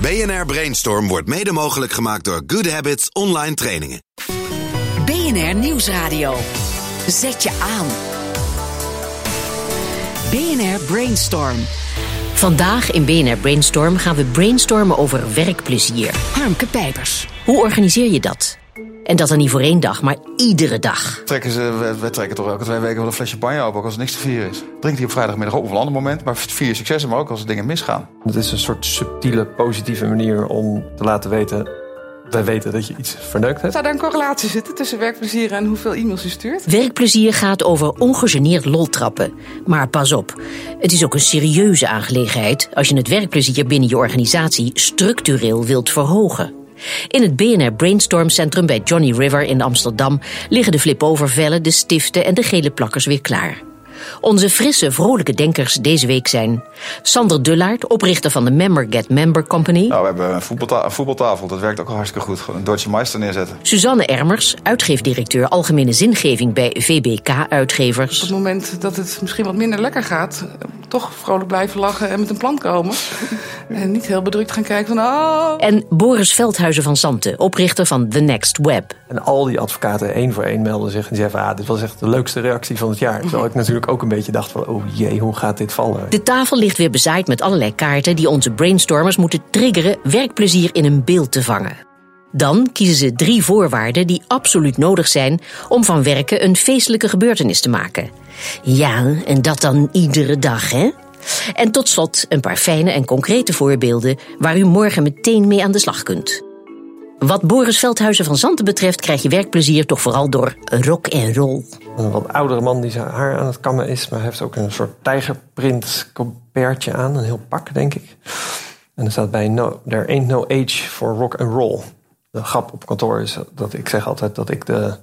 BNR Brainstorm wordt mede mogelijk gemaakt door Good Habits Online Trainingen. BNR Nieuwsradio. Zet je aan. BNR Brainstorm. Vandaag in BNR Brainstorm gaan we brainstormen over werkplezier. Harmke Pijpers. Hoe organiseer je dat? En dat dan niet voor één dag, maar iedere dag. Trekken ze, we, we trekken toch elke twee weken wel een flesje champagne open, ook als er niks te vieren is. Drink die op vrijdagmiddag op of een ander moment, maar vier successen, maar ook als er dingen misgaan. Het is een soort subtiele, positieve manier om te laten weten... wij weten dat je iets verneukt hebt. Zou daar een correlatie zitten tussen werkplezier en hoeveel e-mails je stuurt? Werkplezier gaat over ongegeneerd loltrappen. Maar pas op, het is ook een serieuze aangelegenheid... als je het werkplezier binnen je organisatie structureel wilt verhogen. In het BNR Brainstorm Centrum bij Johnny River in Amsterdam liggen de flip-overvellen, de stiften en de gele plakkers weer klaar. Onze frisse, vrolijke denkers deze week zijn Sander Dullaert, oprichter van de Member Get Member Company. Nou, we hebben een, voetbalta een voetbaltafel, dat werkt ook al hartstikke goed. Gewoon een Deutsche Meister neerzetten. Suzanne Ermers, uitgeefdirecteur Algemene Zingeving bij VBK Uitgevers. Op het moment dat het misschien wat minder lekker gaat, toch vrolijk blijven lachen en met een plan komen. en niet heel bedrukt gaan kijken van oh. En Boris Veldhuizen van Zanten, oprichter van The Next Web. En al die advocaten één voor één melden zich en zeggen... Ah, dit was echt de leukste reactie van het jaar. Terwijl ik natuurlijk ook een beetje dacht van... oh jee, hoe gaat dit vallen? De tafel ligt weer bezaaid met allerlei kaarten die onze brainstormers moeten triggeren werkplezier in een beeld te vangen. Dan kiezen ze drie voorwaarden die absoluut nodig zijn om van werken een feestelijke gebeurtenis te maken. Ja, en dat dan iedere dag, hè? En tot slot een paar fijne en concrete voorbeelden waar u morgen meteen mee aan de slag kunt. Wat Boris Veldhuizen van Zanten betreft krijg je werkplezier toch vooral door rock en roll. Een wat oudere man die zijn haar aan het kammen is, maar heeft ook een soort tijgerprint aan, een heel pak denk ik. En er staat bij no, There ain't no age for rock and roll. De grap op kantoor is dat ik zeg altijd dat ik de,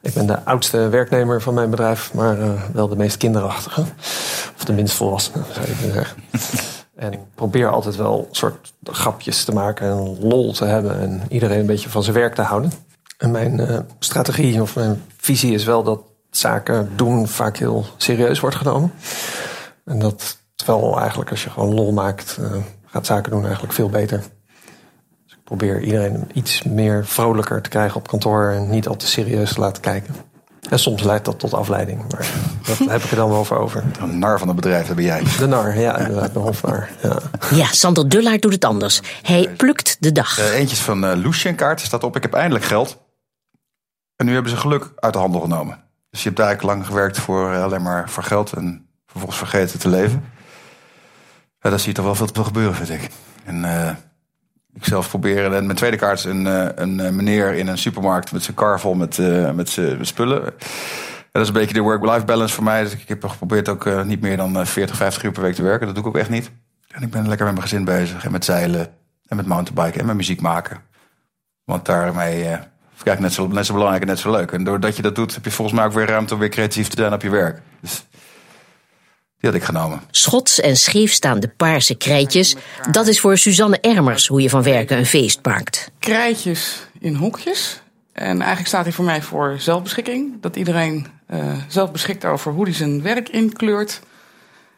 ik ben de oudste werknemer van mijn bedrijf, maar uh, wel de meest kinderachtige. Of de minst volwassene, zou je kunnen zeggen. En ik probeer altijd wel soort grapjes te maken en lol te hebben en iedereen een beetje van zijn werk te houden. En mijn uh, strategie of mijn visie is wel dat zaken doen vaak heel serieus wordt genomen. En dat terwijl eigenlijk als je gewoon lol maakt, uh, gaat zaken doen eigenlijk veel beter. Dus ik probeer iedereen iets meer vrolijker te krijgen op kantoor en niet al te serieus te laten kijken. En soms leidt dat tot afleiding, maar dat heb ik er dan wel voor over. Een nar van het bedrijf, dat ben jij. De nar, ja, inderdaad, de hofnar. Ja, ja Sander Dullaert doet het anders. Hij plukt de dag. Uh, eentjes van uh, Lucien kaart staat op, ik heb eindelijk geld. En nu hebben ze geluk uit de handel genomen. Dus je hebt eigenlijk lang gewerkt voor uh, alleen maar voor geld en vervolgens vergeten te leven. Ja, daar zie je toch wel veel te veel gebeuren, vind ik. En ik zelf proberen. En mijn tweede kaart een, een meneer in een supermarkt met zijn kar met, met zijn spullen. En dat is een beetje de work-life balance voor mij. Dus ik heb geprobeerd ook niet meer dan 40, 50 uur per week te werken. Dat doe ik ook echt niet. En ik ben lekker met mijn gezin bezig. En met zeilen. En met mountainbiken. En met muziek maken. Want daarmee uh, kijk, net zo, net zo belangrijk en net zo leuk. En doordat je dat doet, heb je volgens mij ook weer ruimte om weer creatief te zijn op je werk. Dus die had ik genomen. Schots en scheefstaande paarse krijtjes. Dat is voor Suzanne Ermers hoe je van werken een feest maakt. Krijtjes in hokjes. En eigenlijk staat hij voor mij voor zelfbeschikking. Dat iedereen uh, zelf beschikt over hoe hij zijn werk inkleurt.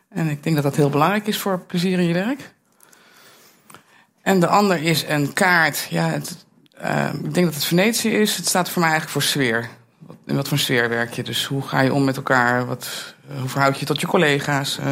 En ik denk dat dat heel belangrijk is voor plezier in je werk. En de ander is een kaart. Ja, het, uh, ik denk dat het Venetië is. Het staat voor mij eigenlijk voor sfeer. In wat voor sfeer werk je? Dus hoe ga je om met elkaar? Wat, hoe verhoud je je tot je collega's? Uh,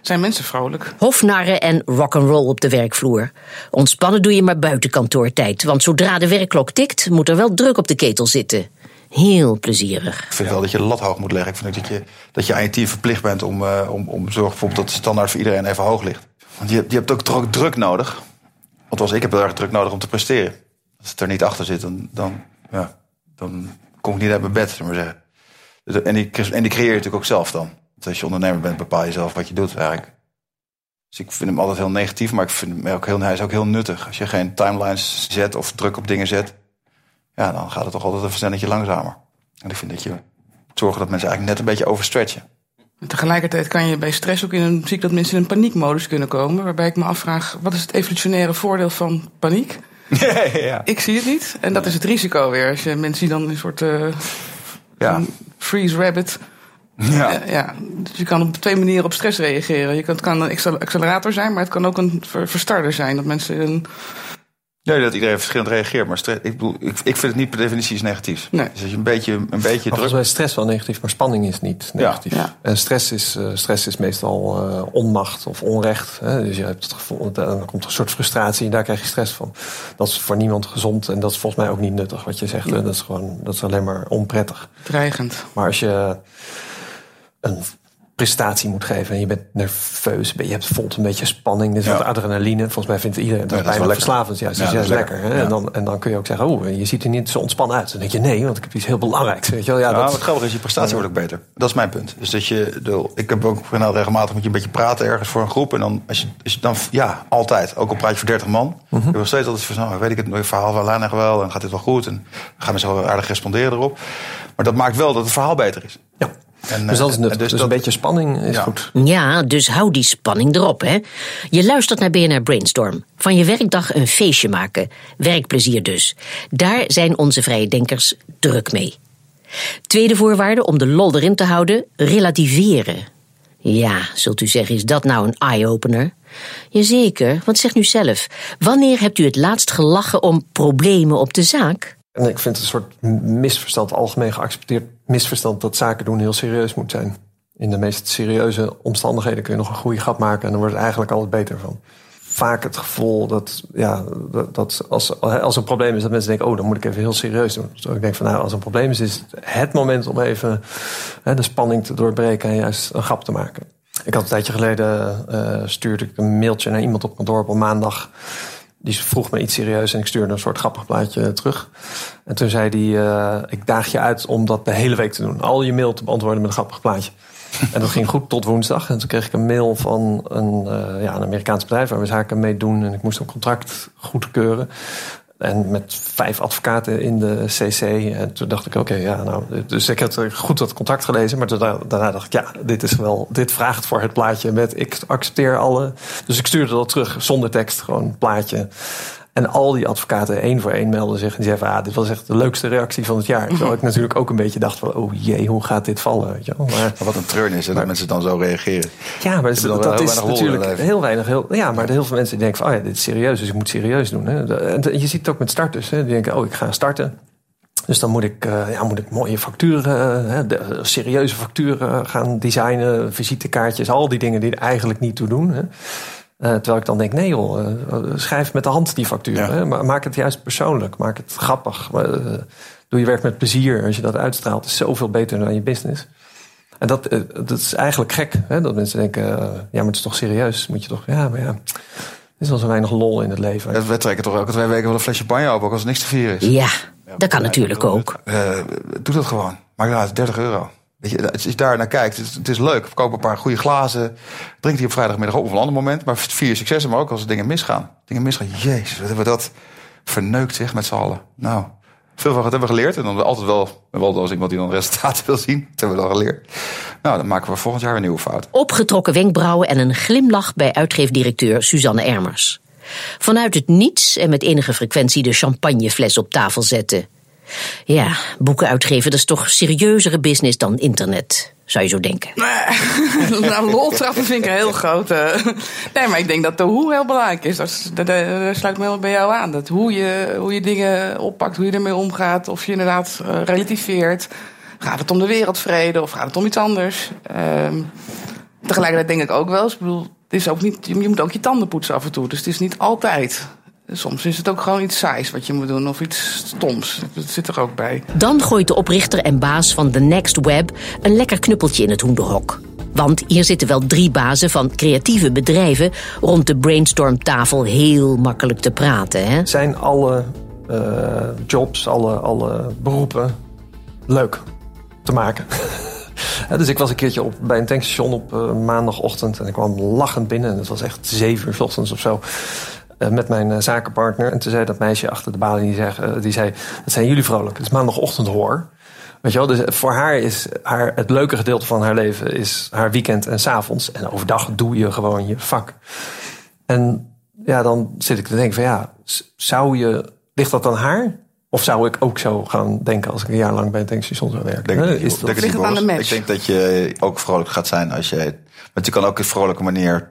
zijn mensen vrolijk? Hofnarren en rock'n'roll op de werkvloer. Ontspannen doe je maar buiten kantoortijd. Want zodra de werkklok tikt, moet er wel druk op de ketel zitten. Heel plezierig. Ik vind wel dat je de lat hoog moet leggen. Ik vind dat je, dat je aan je team verplicht bent om, uh, om, om zorgen bijvoorbeeld dat de standaard voor iedereen even hoog ligt. Want je, je hebt ook druk nodig. Althans, ik heb heel erg druk nodig om te presteren. Als het er niet achter zit, dan, dan, ja, dan kom ik niet uit mijn bed, zullen maar zeggen. En die, en die creëer je natuurlijk ook zelf dan. Dus als je ondernemer bent, bepaal je zelf wat je doet eigenlijk. Dus ik vind hem altijd heel negatief, maar ik vind hem ook heel, hij is ook heel nuttig. Als je geen timelines zet of druk op dingen zet, ja, dan gaat het toch altijd een versnelletje langzamer. En ik vind dat je zorgen dat mensen eigenlijk net een beetje overstretchen. Tegelijkertijd kan je bij stress ook in een, zie ik dat mensen in een paniekmodus kunnen komen. Waarbij ik me afvraag, wat is het evolutionaire voordeel van paniek? Ja. Ik zie het niet. En dat is het risico weer. Als je mensen die dan een soort uh, ja. Freeze rabbit. Ja. Eh, ja. Dus je kan op twee manieren op stress reageren. Je kan, het kan een accel- accelerator zijn, maar het kan ook een ver- verstarter zijn. Dat mensen een, Ja, dat iedereen verschillend reageert. Maar stre- ik, bedoel, ik, ik vind het niet per definitie iets negatiefs. Nee. Dus als je een beetje, een beetje druk... volgens mij is stress wel negatief, maar spanning is niet negatief. Ja. En stress is, eh, stress is meestal eh, onmacht of onrecht. Hè? Dus je hebt het gevoel, dan komt er een soort frustratie en daar krijg je stress van. Dat is voor niemand gezond en dat is volgens mij ook niet nuttig wat je zegt. Dat is gewoon, dat is alleen maar onprettig. dreigend. Maar als je een prestatie moet geven en je bent nerveus, je hebt voelt een beetje spanning, is Ja. wat adrenaline. Volgens mij vindt iedereen dat, Ja, dat is bijna wel verslavend. Juist, Ja, dat is dat is lekker. lekker. hè? En, dan, en dan kun je ook zeggen, oh, je ziet er niet zo ontspannen uit. Dan denk je, nee, want ik heb iets heel belangrijks. Weet je wel? Ja, dat, wat grappig is, je prestatie wordt ook beter. Dat is mijn punt. Dus dat je, ik heb ook nou, regelmatig moet je een beetje praten ergens voor een groep. En dan, als je, als je dan, ja, altijd. Ook al praat je voor 30 man. Mhm. Ik heb nog steeds altijd van, nou, weet ik het, verhaal van Lana wel. En gaat dit wel goed? En gaan mensen wel aardig responderen erop. Maar dat maakt wel dat het verhaal beter is. ja. En, dus dat is eh, nuttig. dus Dus, dat- een beetje spanning is Ja. goed. Ja, dus hou die spanning erop, hè. Je luistert naar BNR Brainstorm. Van je werkdag een feestje maken. Werkplezier dus. Daar zijn onze vrije denkers druk mee. Tweede voorwaarde om de lol erin te houden: relativeren. Ja, zult u zeggen, is dat nou een eye-opener? Jazeker, want zeg nu zelf. Wanneer hebt u het laatst gelachen om problemen op de zaak? En ik vind het een soort misverstand, algemeen geaccepteerd misverstand, dat zaken doen heel serieus moet zijn. In de meest serieuze omstandigheden kun je nog een goede grap maken en dan wordt het eigenlijk altijd beter van. Vaak het gevoel dat, ja, dat, als, als een probleem is, dat mensen denken: oh, dan moet ik even heel serieus doen. Dus ik denk van, nou, als een probleem is, is het het moment om even hè, de spanning te doorbreken en juist een grap te maken. Ik had een tijdje geleden eh, stuurde ik een mailtje naar iemand op kantoor op maandag. Die vroeg me iets serieus en ik stuurde een soort grappig plaatje terug. En toen zei hij, eh, ik daag je uit om dat de hele week te doen. Al je mail te beantwoorden met een grappig plaatje. En dat ging goed tot woensdag. En toen kreeg ik een mail van een, eh, ja, een Amerikaans bedrijf waar we zaken mee doen. En ik moest een contract goedkeuren. En met vijf advocaten in de CC. En toen dacht ik, oké, ja, nou. Dus ik had goed dat contract gelezen. Maar daarna, daarna dacht ik, ja, dit is wel. Dit vraagt voor het plaatje met ik accepteer alle. Dus ik stuurde dat terug zonder tekst, gewoon plaatje. En al die advocaten één voor één melden zich en die zeiden van, ah, dit was echt de leukste reactie van het jaar. Terwijl ik natuurlijk ook een beetje dacht van, oh jee, hoe gaat dit vallen? Weet je wel? Maar, Maar wat een treun is, hè, dat mensen dan zo reageren. ja, maar dat, is natuurlijk heel weinig. Heel, ja, maar heel veel mensen denken van, oh ja, dit is serieus, dus ik moet serieus doen. Hè. En je ziet het ook met starters. Hè. Die denken, oh, ik ga starten. Dus dan moet ik, eh, ja, moet ik mooie facturen, eh, hè, de, serieuze facturen gaan designen, visitekaartjes, al die dingen die er eigenlijk niet toe doen. Hè. Eh, terwijl ik dan denk, nee joh, eh, schrijf met de hand die factuur. Ja. Hè. Maar maak het juist persoonlijk, maak het grappig. Eh, doe je werk met plezier. Als je dat uitstraalt, is zoveel beter dan je business. En dat, dat is eigenlijk gek. Hè? Dat mensen denken, ja, maar het is toch serieus? Moet je toch, ja, maar ja, er is wel zo weinig lol in het leven. Ja, We trekken toch elke twee weken wel een flesje champagne open, ook als er niks te vieren is. Ja, dat kan natuurlijk ook. Eh, doe dat gewoon. Maar ja, het is 30 euro. Weet je, als je daar naar kijkt, het is, het is leuk. Koop een paar goede glazen. Drink die op vrijdagmiddag op een ander moment. Maar vier successen, maar ook als er dingen misgaan. Dingen misgaan. Jezus, wat hebben we dat verneukt zeg met z'n allen. Nou, veel van het hebben we geleerd. En dan altijd wel, wel als iemand die dan resultaten wil zien. Dat hebben we dan geleerd. Nou, dan maken we volgend jaar weer nieuwe fouten. Opgetrokken wenkbrauwen en een glimlach bij uitgeefdirecteur Suzanne Ermers. Vanuit het niets en met enige frequentie de champagnefles op tafel zetten. Ja, boeken uitgeven, dat is toch serieuzere business dan internet, zou je zo denken. nou, lol trappen vind ik heel groot. Nee, maar ik denk dat de hoe heel belangrijk is. Dat, dat, dat- sluit me helemaal bij jou aan. Dat hoe, je, hoe je dingen oppakt, hoe je ermee omgaat. Of je inderdaad eh, relativeert. Gaat het om de wereldvrede of gaat het om iets anders? Ehm, tegelijkertijd denk ik ook wel ik bedoel, het is ook niet, je moet ook je tanden poetsen af en toe. Dus het is niet altijd. Soms is het ook gewoon iets saais wat je moet doen of iets stoms. Dat zit er ook bij. Dan gooit de oprichter en baas van The Next Web een lekker knuppeltje in het hoenderhok. Want hier zitten wel drie bazen van creatieve bedrijven rond de brainstormtafel heel makkelijk te praten. Hè? Zijn alle eh, jobs, alle, alle beroepen leuk te maken? Dus ik was een keertje op, bij een tankstation op eh, maandagochtend en ik kwam lachend binnen. En het was echt zeven uur 's ochtends of zo. Eh, met mijn eh, zakenpartner. En toen zei dat meisje achter de balie, die, zei, eh, die zei... Dat zijn jullie vrolijk, het is maandagochtend hoor. Weet je wel, dus voor haar is haar, het leuke gedeelte van haar leven... is haar weekend en 's avonds. En overdag doe je gewoon je vak. En ja, dan zit ik te denken van ja, zou je, ligt dat aan haar? Of zou ik ook zo gaan denken als ik een jaar lang bij een tankstation zou werken? Denk, is denk dat, het aan de? Ik denk dat je ook vrolijk gaat zijn als je... Want je kan ook op een vrolijke manier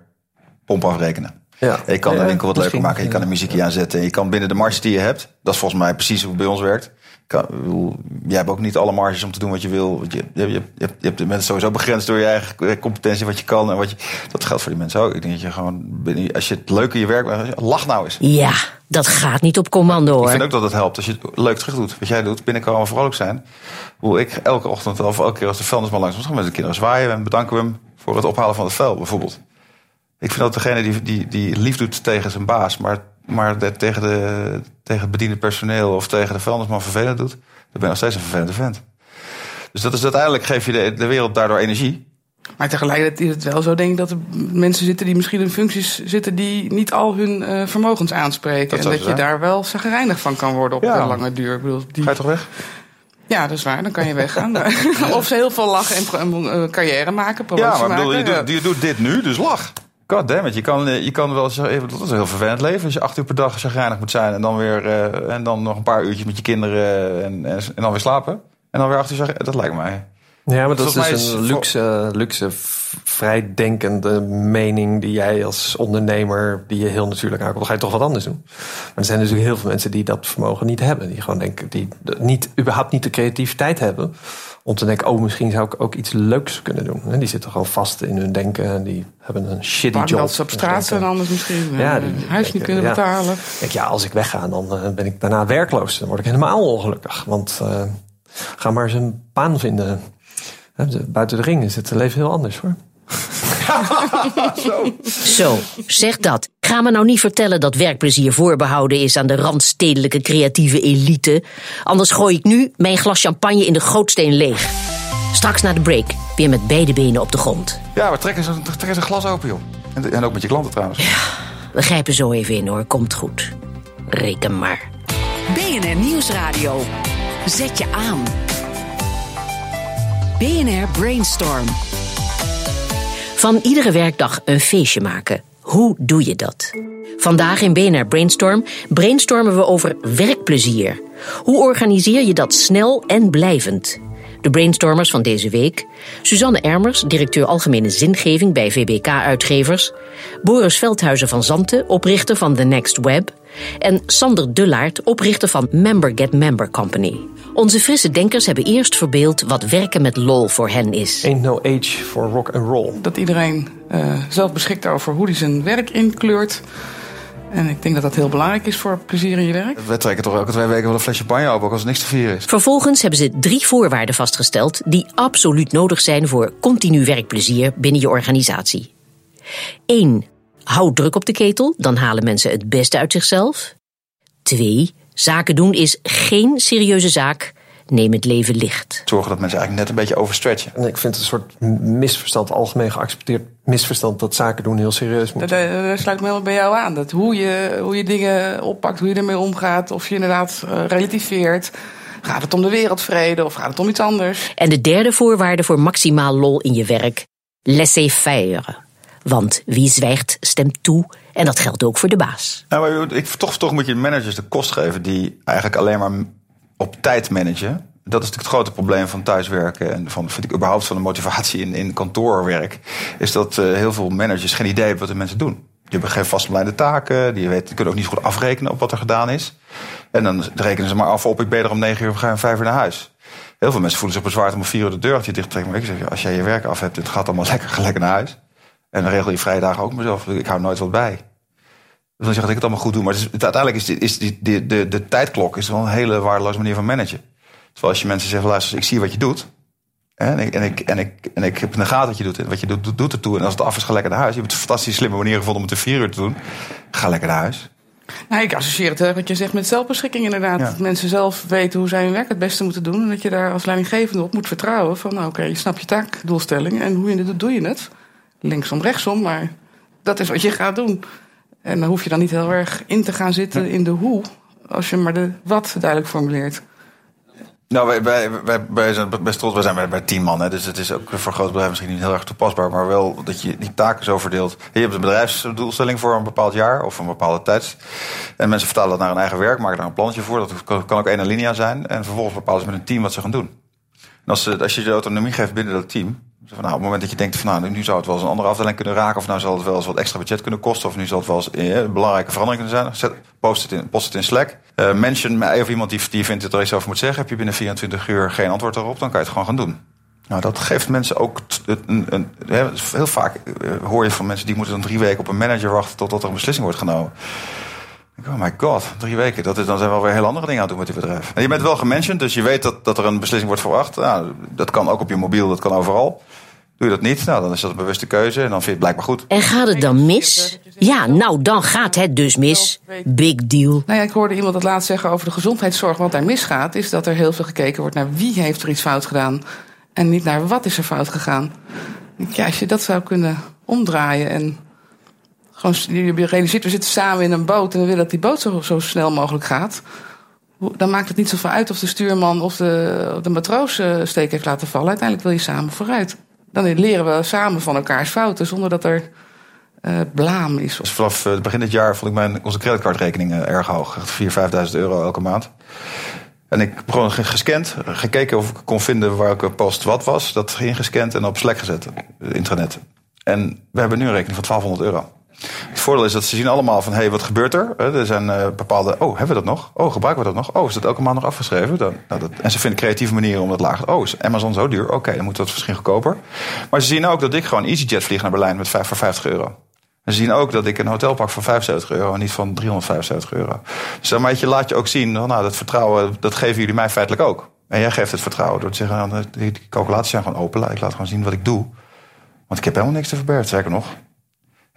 pomp afrekenen. Ja. Je kan de winkel wat leuker maken. Je kan de muziekje aanzetten. Je kan binnen de marge die je hebt. Dat is volgens mij precies hoe het bij ons werkt. Kan, ik bedoel, jij hebt ook niet alle marges om te doen wat je wil. Je, je, je, je, hebt, je hebt de mensen sowieso begrensd door je eigen competentie. Wat je kan en wat je... Dat geldt voor die mensen ook. Ik denk dat je gewoon... Als je het leuk in je werk... Lach nou eens. Ja, dat gaat niet op commando Ik hoor. vind ook dat het helpt als je het leuk terug doet. Wat jij doet, binnenkomen vrolijk zijn. Hoe ik elke ochtend of elke keer als de vuilnisman langs komt, gaan we met de kinderen zwaaien en bedanken we hem voor het ophalen van het vuil, bijvoorbeeld. Ik vind dat degene die, die, die lief doet tegen zijn baas, maar, maar tegen, de, tegen het bediende personeel of tegen de vuilnisman vervelend doet, dan ben je nog steeds een vervelende vent. Dus dat is uiteindelijk geef je de, de wereld daardoor energie. Maar tegelijkertijd is het wel zo, denk ik, dat er mensen zitten die misschien in functies zitten die niet al hun eh, vermogens aanspreken. Dat en dat je zijn. daar wel zagrijnig van kan worden op Ja. de lange duur. Ik bedoel, die, Ga je toch weg? ja, dat is waar, dan kan je weggaan. of ze heel veel lachen en eh, carrière maken, Ja, maar bedoel, maken. doet, je doet dit nu, dus lach. God damn it, je kan, eh, je kan wel eens even, dat is een heel vervelend leven. Als je acht uur per dag chagrijnig moet zijn en dan weer eh, en dan nog een paar uurtjes met je kinderen en, en, dan weer slapen. En dan weer acht uur. Dat lijkt mij. Ja, maar dat Volgens is dus een luxe, luxe, vrijdenkende mening die jij als ondernemer, die je heel natuurlijk aankomt, ga je toch wat anders doen. Maar er zijn natuurlijk heel veel mensen die dat vermogen niet hebben. Die gewoon denken, die niet, überhaupt niet de creativiteit hebben om te denken, oh, misschien zou ik ook iets leuks kunnen doen. En die zitten gewoon vast in hun denken en die hebben een shitty Bang job. dat ze op straat zijn anders misschien. Ja, die- huis niet kunnen ja. betalen. Ik denk, ja, als ik wegga, dan eh, ben ik daarna werkloos. Dan word ik helemaal ongelukkig. Want eh, ga maar eens een baan vinden. Buiten de ring is het leven heel anders hoor. Zo, zeg dat. Ga me nou niet vertellen dat werkplezier voorbehouden is aan de randstedelijke creatieve elite. Anders gooi ik nu mijn glas champagne in de gootsteen leeg. Straks na de break, weer met beide benen op de grond. Ja, maar trek eens, een- trek eens een glas open, joh. En, en ook met je klanten trouwens. We grijpen zo even in hoor, komt goed. Reken maar. BNR Nieuwsradio. Zet je aan. BNR Brainstorm. Van iedere werkdag een feestje maken. Hoe doe je dat? Vandaag in BNR Brainstorm brainstormen we over werkplezier. Hoe organiseer je dat snel en blijvend? De brainstormers van deze week: Suzanne Ermers, directeur Algemene Zingeving bij VBK Uitgevers, Boris Veldhuizen van Zanten, oprichter van The Next Web, en Sander Dullaert, oprichter van Member Get Member Company. Onze frisse denkers hebben eerst verbeeld wat werken met lol voor hen is. Ain't no age for rock and roll. Dat iedereen eh, zelf beschikt over hoe hij zijn werk inkleurt. En ik denk dat dat heel belangrijk is voor plezier in je werk. We trekken toch elke twee weken wel een flesje champagne open, ook als er niks te vieren is. Vervolgens hebben ze drie voorwaarden vastgesteld die absoluut nodig zijn voor continu werkplezier binnen je organisatie. 1. Hou druk op de ketel, dan halen mensen het beste uit zichzelf. 2. Zaken doen is geen serieuze zaak. Neem het leven licht. Zorgen dat mensen eigenlijk net een beetje overstretchen. En ik vind het een soort misverstand, algemeen geaccepteerd misverstand, dat zaken doen heel serieus Dat, moet. eh, Daar sluit ik me helemaal bij jou aan. Dat hoe, je, hoe je dingen oppakt, hoe je ermee omgaat. Of je inderdaad eh, relativeert. Gaat het om de wereldvrede of gaat het om iets anders? En de derde voorwaarde voor maximaal lol in je werk: laissez-faire. Want wie zwijgt, stemt toe. En dat geldt ook voor de baas. Nou, ik, toch, toch moet je managers de kost geven die eigenlijk alleen maar op tijd managen. Dat is natuurlijk het grote probleem van thuiswerken en van, vind ik überhaupt van de motivatie in, in kantoorwerk. Is dat eh, heel veel managers geen idee hebben wat de mensen doen. Die hebben geen vastbeleide taken, die, weten, die kunnen ook niet goed afrekenen op wat er gedaan is. En dan rekenen ze maar af op, ik ben er om negen uur, gaan om vijf uur naar huis. Heel veel mensen voelen zich bezwaard om vier uur de deur te dicht te trekken. Maar ik zeg, als jij je werk af hebt, het gaat allemaal lekker, ga lekker naar huis. En dan regel je vrije dagen ook mezelf. Ik hou nooit wat bij. Dus dan zeg ik dat ik het allemaal goed doe. Maar is, uiteindelijk is, is die, de, de, de tijdklok is wel een hele waardeloze manier van managen. Terwijl als je mensen zegt, luister, ik zie wat je doet. En ik, en, ik, en, ik, en ik heb in de gaten wat je doet. En wat je doet, doet, doet ertoe. En als het af is, ga lekker naar huis. Je hebt een fantastisch slimme manier gevonden om het te vier uur te doen. Ga lekker naar huis. Nou, ik associeer het, hè, wat je zegt, met zelfbeschikking inderdaad. Ja. Dat mensen zelf weten hoe zij hun werk het beste moeten doen. En dat je daar als leidinggevende op moet vertrouwen. Van, nou oké, je snapt je taakdoelstelling. En hoe je het doet, doe je het. Linksom, rechtsom, maar dat is wat je gaat doen. En dan hoef je dan niet heel erg in te gaan zitten in de hoe. Als je maar de wat duidelijk formuleert. Nou, wij, wij, wij, wij zijn best trots. Wij zijn bij, bij tien man. Hè, dus het is ook voor groot bedrijf misschien niet heel erg toepasbaar. Maar wel dat je die taken zo verdeelt. Je hebt een bedrijfsdoelstelling voor een bepaald jaar of een bepaalde tijd. En mensen vertalen dat naar hun eigen werk, maken daar een plannetje voor. Dat kan, kan ook één alinea zijn. En vervolgens bepalen ze met een team wat ze gaan doen. En als, ze, als je de autonomie geeft binnen dat team. Van, nou, op het moment dat je denkt van nou, nu zou het wel eens een andere afdeling kunnen raken. Of nou zal het wel eens wat extra budget kunnen kosten. Of nu zal het wel eens eh, een belangrijke verandering kunnen zijn. Zet, post, het in, post het in Slack. Uh, mention mij of iemand die, die vindt dat er iets over moet zeggen. Heb je binnen 24 uur geen antwoord daarop, dan kan je het gewoon gaan doen. Nou, dat geeft mensen ook. Een, een, heel vaak eh, hoor je van mensen die moeten dan drie weken op een manager wachten totdat er een beslissing wordt genomen. Oh my god, drie weken. Dat is, dan zijn we wel weer heel andere dingen aan het doen met die bedrijf. En je bent wel gementioned, dus je weet dat, dat er een beslissing wordt verwacht. Nou, dat kan ook op je mobiel, dat kan overal. Doe je dat niet, nou, dan is dat een bewuste keuze en dan vind je het blijkbaar goed. En gaat het dan mis? Ja, nou, dan gaat het dus mis. Big deal. Nou ja, ik hoorde iemand dat laatst zeggen over de gezondheidszorg. Wat daar misgaat, is dat er heel veel gekeken wordt naar wie heeft er iets fout gedaan. En niet naar wat is er fout gegaan. Ja, als je dat zou kunnen omdraaien en gewoon, realiseert, we zitten samen in een boot en we willen dat die boot zo, zo snel mogelijk gaat. Dan maakt het niet zoveel uit of de stuurman of de, de matroos uh, steek heeft laten vallen. Uiteindelijk wil je samen vooruit. Dan leren we samen van elkaars fouten zonder dat er uh, blaam is. Dus vanaf het begin dit jaar vond ik mijn, onze creditcardrekening erg hoog. 4.000, 5.000 euro elke maand. En ik gewoon gescand, gekeken of ik kon vinden welke post wat was. Dat ingescand en op Slack gezet, intranet. En we hebben nu een rekening van 1200 euro. Voordeel is dat ze zien allemaal van, hé, hey, wat gebeurt er? Er zijn uh, bepaalde, oh, hebben we dat nog? Oh, gebruiken we dat nog? Oh, is dat elke maand nog afgeschreven? Dan, nou, dat, en ze vinden creatieve manieren om dat lager. Oh, is Amazon zo duur? Oké, dan moet dat misschien goedkoper. Maar ze zien ook dat ik gewoon EasyJet vlieg naar Berlijn met 5 voor 50 euro. En ze zien ook dat ik een hotel pak van 75 euro en niet van 375 euro. Dus dan laat je ook zien, nou, dat vertrouwen, dat geven jullie mij feitelijk ook. En jij geeft het vertrouwen door te zeggen, nou, die calculaties zijn gewoon open. Ik laat gewoon zien wat ik doe. Want ik heb helemaal niks te verbergen, zeker nog.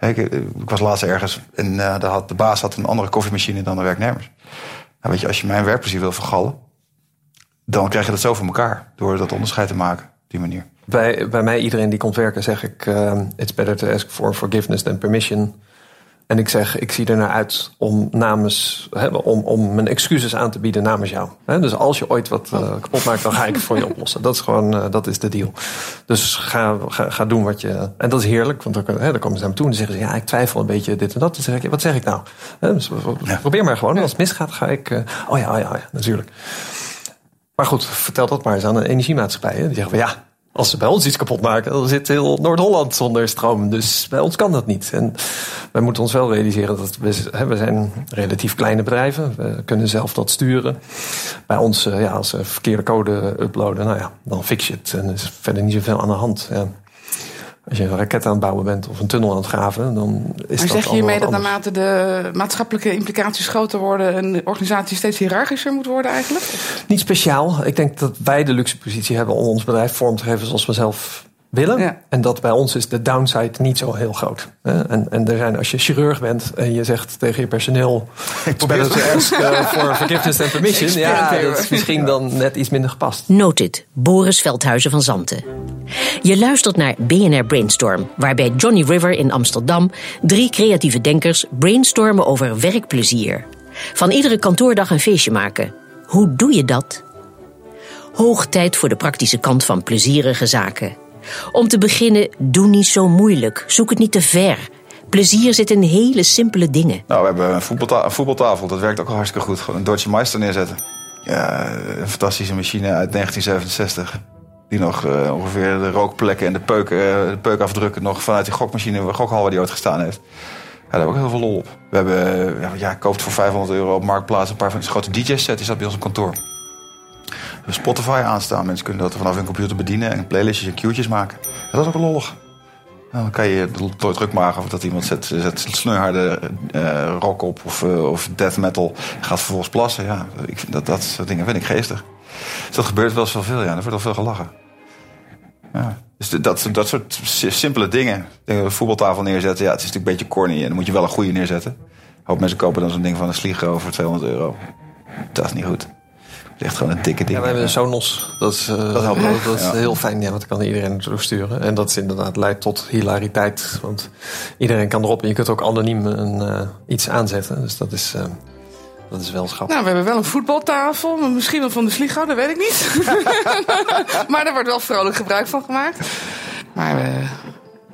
Ik, was laatst ergens en daar had, de baas had een andere koffiemachine dan de werknemers. Nou, weet je, als je mijn werkplezier wil vergallen, dan krijg je dat zo voor elkaar. Door dat onderscheid te maken op die manier. Bij, bij mij, iedereen die komt werken, zeg ik: uh, It's better to ask for forgiveness than permission. En ik zeg, ik zie er naar uit om, namens, hè, om, om mijn excuses aan te bieden namens jou. dus als je ooit wat uh, kapot maakt, dan ga ik het voor je oplossen. Dat is gewoon, uh, dat is de deal. Dus ga, ga, ga doen wat je... En dat is heerlijk, want dan, hè, dan komen ze naar me toe en zeggen ze... ja, ik twijfel een beetje dit en dat. Dan zeg ik, wat zeg ik nou? dus, probeer maar gewoon. Als het misgaat, ga ik... Uh, oh ja, oh ja, oh ja, natuurlijk. Maar goed, vertel dat maar eens aan een energiemaatschappij. Hè. Die zeggen van ja, als ze bij ons iets kapot maken, dan zit heel Noord-Holland zonder stroom. Dus bij ons kan dat niet. En wij moeten ons wel realiseren dat we, we zijn relatief kleine bedrijven. We kunnen zelf dat sturen. Bij ons, ja, als ze verkeerde code uploaden, nou ja, dan fix je het. En er is verder niet zoveel aan de hand. Ja. Als je een raket aan het bouwen bent of een tunnel aan het graven, dan is maar dat zeg je hiermee dat naarmate de maatschappelijke implicaties groter worden, een organisatie steeds hiërarchischer moet worden eigenlijk? Niet speciaal. Ik denk dat wij de luxe positie hebben om ons bedrijf vorm te geven zoals we zelf willen. Ja. En dat bij ons is de downside niet zo heel groot. En, en er zijn, als je chirurg bent en je zegt tegen je personeel... Ik probeer het ask uh, for forgiveness and permission. Ja, dat is misschien dan net iets minder gepast. Noted, Boris Veldhuizen van Zanten. Je luistert naar BNR Brainstorm, waarbij Johnny River in Amsterdam... drie creatieve denkers brainstormen over werkplezier. Van iedere kantoordag een feestje maken. Hoe doe je dat? Hoog tijd voor de praktische kant van plezierige zaken... Om te beginnen, doe niet zo moeilijk. Zoek het niet te ver. Plezier zit in hele simpele dingen. Nou, we hebben een, voetbalta een voetbaltafel. Dat werkt ook hartstikke goed. Gewoon een Deutsche Meister neerzetten. Ja, een fantastische machine uit 1967. Die nog uh, ongeveer de rookplekken en de, peuk, uh, de peukafdrukken nog vanuit die gokmachine, gokhal waar die ooit gestaan heeft. Daar hebben we ook heel veel lol op. We hebben, ja, ja koopt voor 500 euro op Marktplaats een paar van die grote DJ-sets. Die zat bij ons op kantoor. Spotify aanstaan. Mensen kunnen dat vanaf hun computer bedienen en playlistjes en cue'tjes maken. Dat is ook lollig. Nou, dan kan je door druk maken of dat iemand zet, zet sneuharde uh, rock op of, uh, of death metal. Gaat vervolgens plassen. Ja, ik vind dat, dat soort dingen vind ik geestig. Dus dat gebeurt wel zoveel, ja. Er wordt wel veel gelachen. Ja. Dus dat, dat soort simpele dingen. Een voetbaltafel neerzetten. Ja, het is natuurlijk een beetje corny. En dan moet je wel een goede neerzetten. Hoop mensen kopen dan zo'n ding van een Sligo voor 200 euro. Dat is niet goed echt gewoon een dikke ding. Ja, we hebben een Sonos. Dat is, uh, dat, helpt, dat, dat is heel fijn. Ja, want dan kan iedereen terugsturen. En dat is inderdaad leidt tot hilariteit. Want iedereen kan erop. En je kunt ook anoniem een, uh, iets aanzetten. Dus dat is... Uh, Dat is wel schattig. Nou, we hebben wel een voetbaltafel. maar Misschien wel van de Sligo, dat weet ik niet. maar daar wordt wel vrolijk gebruik van gemaakt. Maar we,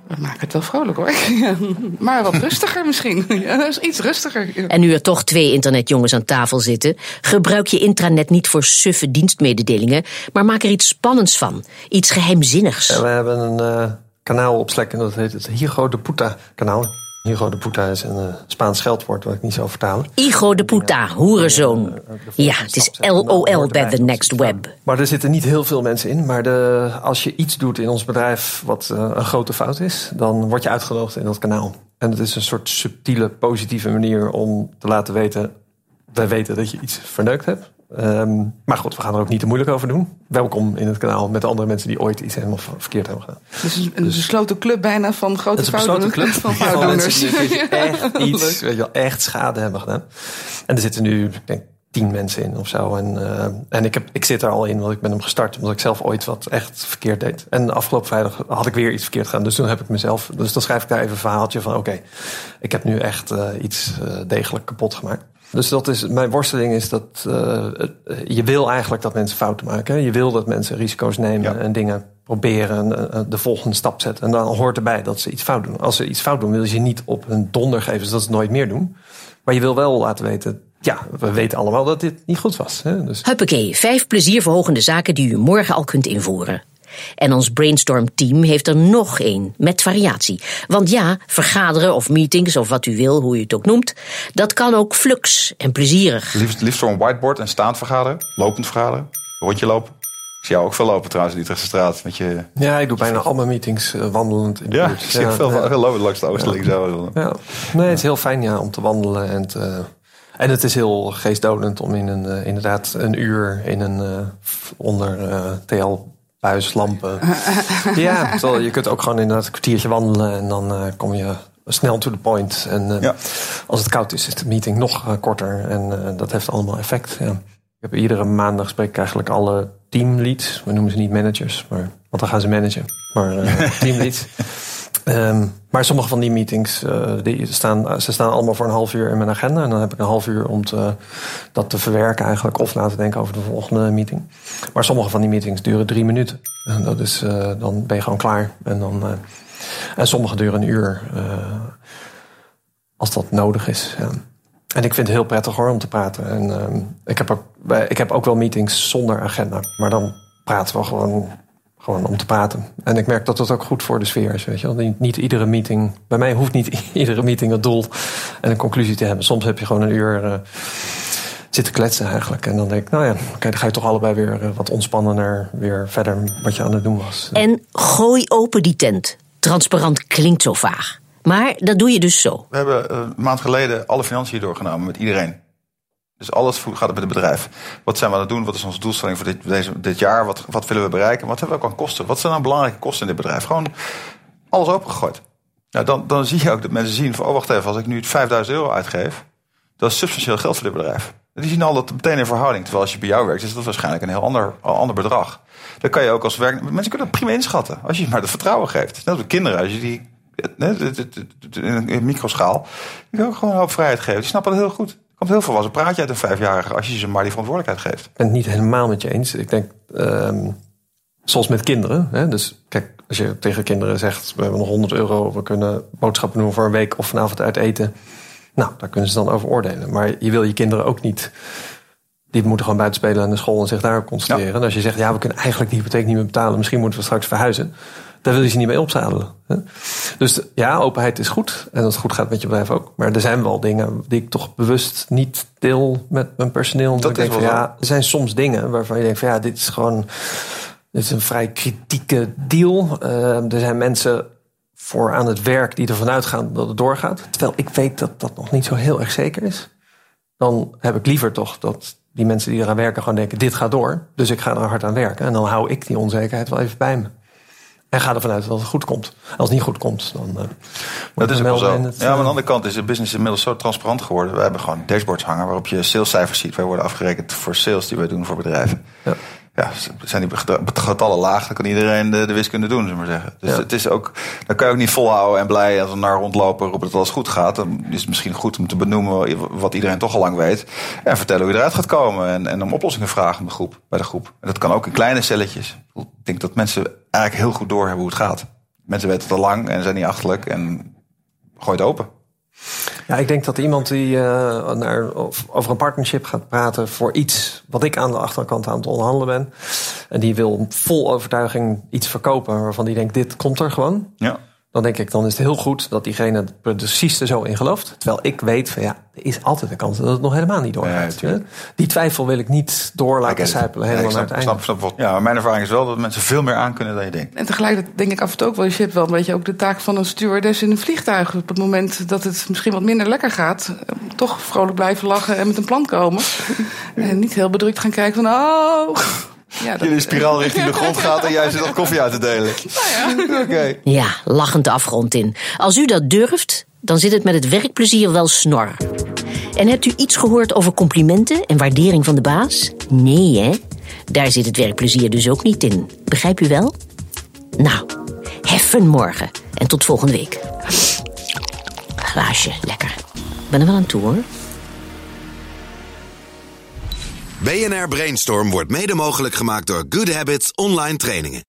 we maken het wel vrolijk hoor. Ja. maar wat rustiger misschien. Ja, dat is iets rustiger. En nu er toch twee internetjongens aan tafel zitten, gebruik je intranet niet voor suffe dienstmededelingen, maar maak er iets spannends van. Iets geheimzinnigs. Ja, we hebben een eh, kanaal op Slack en dat heet het Higo de Puta kanaal. Higo de Puta is een eh, Spaans geldwoord wat ik niet zou vertalen. Igo de puta, hoerenzoon. Ja, het is LOL bij the next web. Maar er zitten niet heel veel mensen in. Maar de, als je iets doet in ons bedrijf wat eh, een grote fout is, dan word je uitgenodigd in dat kanaal. En het is een soort subtiele, positieve manier om te laten weten. Wij weten dat je iets verneukt hebt. Ehm, maar goed, we gaan er ook niet te moeilijk over doen. Welkom in het kanaal met de andere mensen die ooit iets helemaal verkeerd hebben gedaan. Dus een, een besloten club bijna van grote Het is een besloten club Van foutdoeners. mensen die dus echt iets, Leuk. weet je wel, echt schade hebben gedaan. En er zitten nu, ik denk, tien mensen in of zo. En, eh, en ik, heb, ik zit er al in, want ik ben hem gestart omdat ik zelf ooit wat echt verkeerd deed. En afgelopen vrijdag had ik weer iets verkeerd gedaan. Dus toen heb ik mezelf, dus dan schrijf ik daar even een verhaaltje van: oké, ik heb nu echt eh, iets eh, degelijk kapot gemaakt. Dus dat is, mijn worsteling is dat eh, je wil eigenlijk dat mensen fouten maken. hè. Je wil dat mensen risico's nemen Ja. en dingen proberen en de volgende stap zetten. En dan hoort erbij dat ze iets fout doen. Als ze iets fout doen, wil je ze niet op een donder geven, zodat ze het nooit meer doen. Maar je wil wel laten weten, ja, we weten allemaal dat dit niet goed was. Hè? Dus Huppakee, vijf plezierverhogende zaken die u morgen al kunt invoeren. En ons brainstorm-team heeft er nog één, met variatie. Want ja, vergaderen of meetings of wat u wil, hoe u het ook noemt, dat kan ook flux en plezierig. Liefst, liefst voor een whiteboard en staand vergaderen. Lopend vergaderen. Rondje lopen. Ik zie jou ook veel lopen trouwens in de Utrechtse straat. Met je, ja, ik doe bijna al mijn meetings eh, wandelend in de ja, buurt. ik zie veel, ja. veel lopen langs de Oosterling. Zo. Ja, nee, het is heel fijn ja, om te wandelen. En, te- en het is heel geestdodend om in een, eh, inderdaad een uur in een eh, onder eh, TL-buislampen. ja, terwijl je kunt ook gewoon inderdaad een kwartiertje wandelen en dan eh, kom je snel to the point. En eh, Ja. als het koud is, is de meeting nog eh, korter. En dat heeft allemaal effect. Ja. Ik heb iedere maandag spreek ik eigenlijk alle teamleads. We noemen ze niet managers, maar, want dan gaan ze managen. Maar teamleads. Ehm, maar sommige van die meetings eh, die staan, ze staan allemaal voor een half uur in mijn agenda. En dan heb ik een half uur om te, dat te verwerken eigenlijk. Of na te denken over de volgende meeting. Maar sommige van die meetings duren drie minuten. En dat is, eh, dan ben je gewoon klaar. En, dan, eh, en sommige duren een uur. als dat nodig is. En ik vind het heel prettig hoor om te praten. En ehm, ik, heb ook, ik heb ook wel meetings zonder agenda. Maar dan praten we gewoon, gewoon om te praten. En ik merk dat dat ook goed voor de sfeer is. Weet je wel. Niet, niet iedere meeting, bij mij hoeft niet iedere meeting een doel en een conclusie te hebben. Soms heb je gewoon een uur eh, zitten kletsen eigenlijk. En dan denk ik, nou ja, oké, dan ga je toch allebei weer eh, wat ontspannender weer verder wat je aan het doen was. En gooi open die tent. Transparant klinkt zo vaag. Maar dat doe je dus zo. We hebben eh, een maand geleden alle financiën doorgenomen met iedereen. Dus alles gaat met het bedrijf. Wat zijn we aan het doen? Wat is onze doelstelling voor dit, deze, dit jaar? Wat, wat willen we bereiken? Wat hebben we ook aan kosten? Wat zijn nou belangrijke kosten in dit bedrijf? Gewoon alles opengegooid. Nou, dan, dan zie je ook dat mensen zien oh, wacht even, als ik nu 5000 euro uitgeef... dat is substantieel geld voor dit bedrijf. Die zien al dat meteen in verhouding. Terwijl als je bij jou werkt, is dat waarschijnlijk een heel ander, ander bedrag. Dan kan je ook als werk... Mensen kunnen dat prima inschatten. Als je maar het vertrouwen geeft. Net als kinderen. Als je die in microschaal... kan ook gewoon een hoop vrijheid geven. Die snappen het heel goed. Komt heel veel volwassen praat je uit een vijfjarige... als je ze maar die verantwoordelijkheid geeft. Ik ben het niet helemaal met je eens. Ik denk, ehm, zoals met kinderen. Hè? Dus kijk, als je tegen kinderen zegt: we hebben nog 100 euro, we kunnen boodschappen doen voor een week of vanavond uit eten. Nou, daar kunnen ze dan over oordelen. Maar je wil je kinderen ook niet. Die moeten gewoon buiten spelen aan de school en zich daar concentreren. En als je zegt, ja, we kunnen eigenlijk die hypotheek niet meer betalen. Misschien moeten we straks verhuizen. Daar wil je ze niet mee opzadelen. Hè? Dus ja, openheid is goed. En als het goed gaat met je bedrijf ook. Maar er zijn wel dingen die ik toch bewust niet deel met mijn personeel. Dat ik denk van, ja, er zijn soms dingen waarvan je denkt van ja, dit is gewoon dit is een vrij kritieke deal. Eh, er zijn mensen voor aan het werk die ervan uitgaan dat het doorgaat. Terwijl ik weet dat dat nog niet zo heel erg zeker is. Dan heb ik liever toch dat die mensen die eraan werken gewoon denken: dit gaat door. Dus ik ga er hard aan werken. En dan hou ik die onzekerheid wel even bij me. En ga ervan uit dat het goed komt. Als het niet goed komt, dan. eh, Dat is wel zo. het, ja, maar aan de eh, andere kant is de business inmiddels zo transparant geworden. We hebben gewoon dashboards hangen waarop je salescijfers ziet. Wij worden afgerekend voor sales die wij doen voor bedrijven. Ja. Ja, zijn die getallen laag, dan kan iedereen de, de wiskunde doen, zullen we maar zeggen. Dus Ja. het is ook, dan kan je ook niet volhouden en blij als we naar rondlopen roepen dat alles goed gaat. Dan is het misschien goed om te benoemen wat iedereen toch al lang weet. En vertellen hoe je eruit gaat komen. En, en om oplossingen vragen om de groep, bij de groep. En dat kan ook in kleine celletjes. Ik denk dat mensen eigenlijk heel goed doorhebben hoe het gaat. Mensen weten het al lang en zijn niet achterlijk. En gooi het open. Ja, ik denk dat iemand die eh, naar, over een partnership gaat praten voor iets wat ik aan de achterkant aan het onderhandelen ben. En die wil vol overtuiging iets verkopen waarvan die denkt, dit komt er gewoon. Ja. Dan denk ik, dan is het heel goed dat diegene er precies er zo in gelooft. Terwijl ik weet van ja, er is altijd een kans dat het nog helemaal niet Ja, doorgaat. Die twijfel wil ik niet door laten sijpelen ja, helemaal ik naar snap, het einde. snap, snap wat- Ja, maar mijn ervaring is wel dat mensen veel meer aan kunnen dan je denkt. En tegelijkertijd denk ik af en toe ook wel, je hebt wel een beetje ook de taak van een stewardess in een vliegtuig. Op het moment dat het misschien wat minder lekker gaat, eh, toch vrolijk blijven lachen en met een plan komen. En niet heel bedrukt gaan kijken van, oh. Ja, dat- Je de spiraal richting de grond gaat en jij zit dat koffie uit te delen. Oké. Ja, lachend de afgrond in. Als u dat durft, dan zit het met het werkplezier wel snor. En hebt u iets gehoord over complimenten en waardering van de baas? Nee, hè? Daar zit het werkplezier dus ook niet in. Begrijp u wel? Nou, heffen morgen. En tot volgende week. Glaasje, lekker. Ik ben er wel aan toe, hoor. BNR Brainstorm wordt mede mogelijk gemaakt door Good Habits Online Trainingen.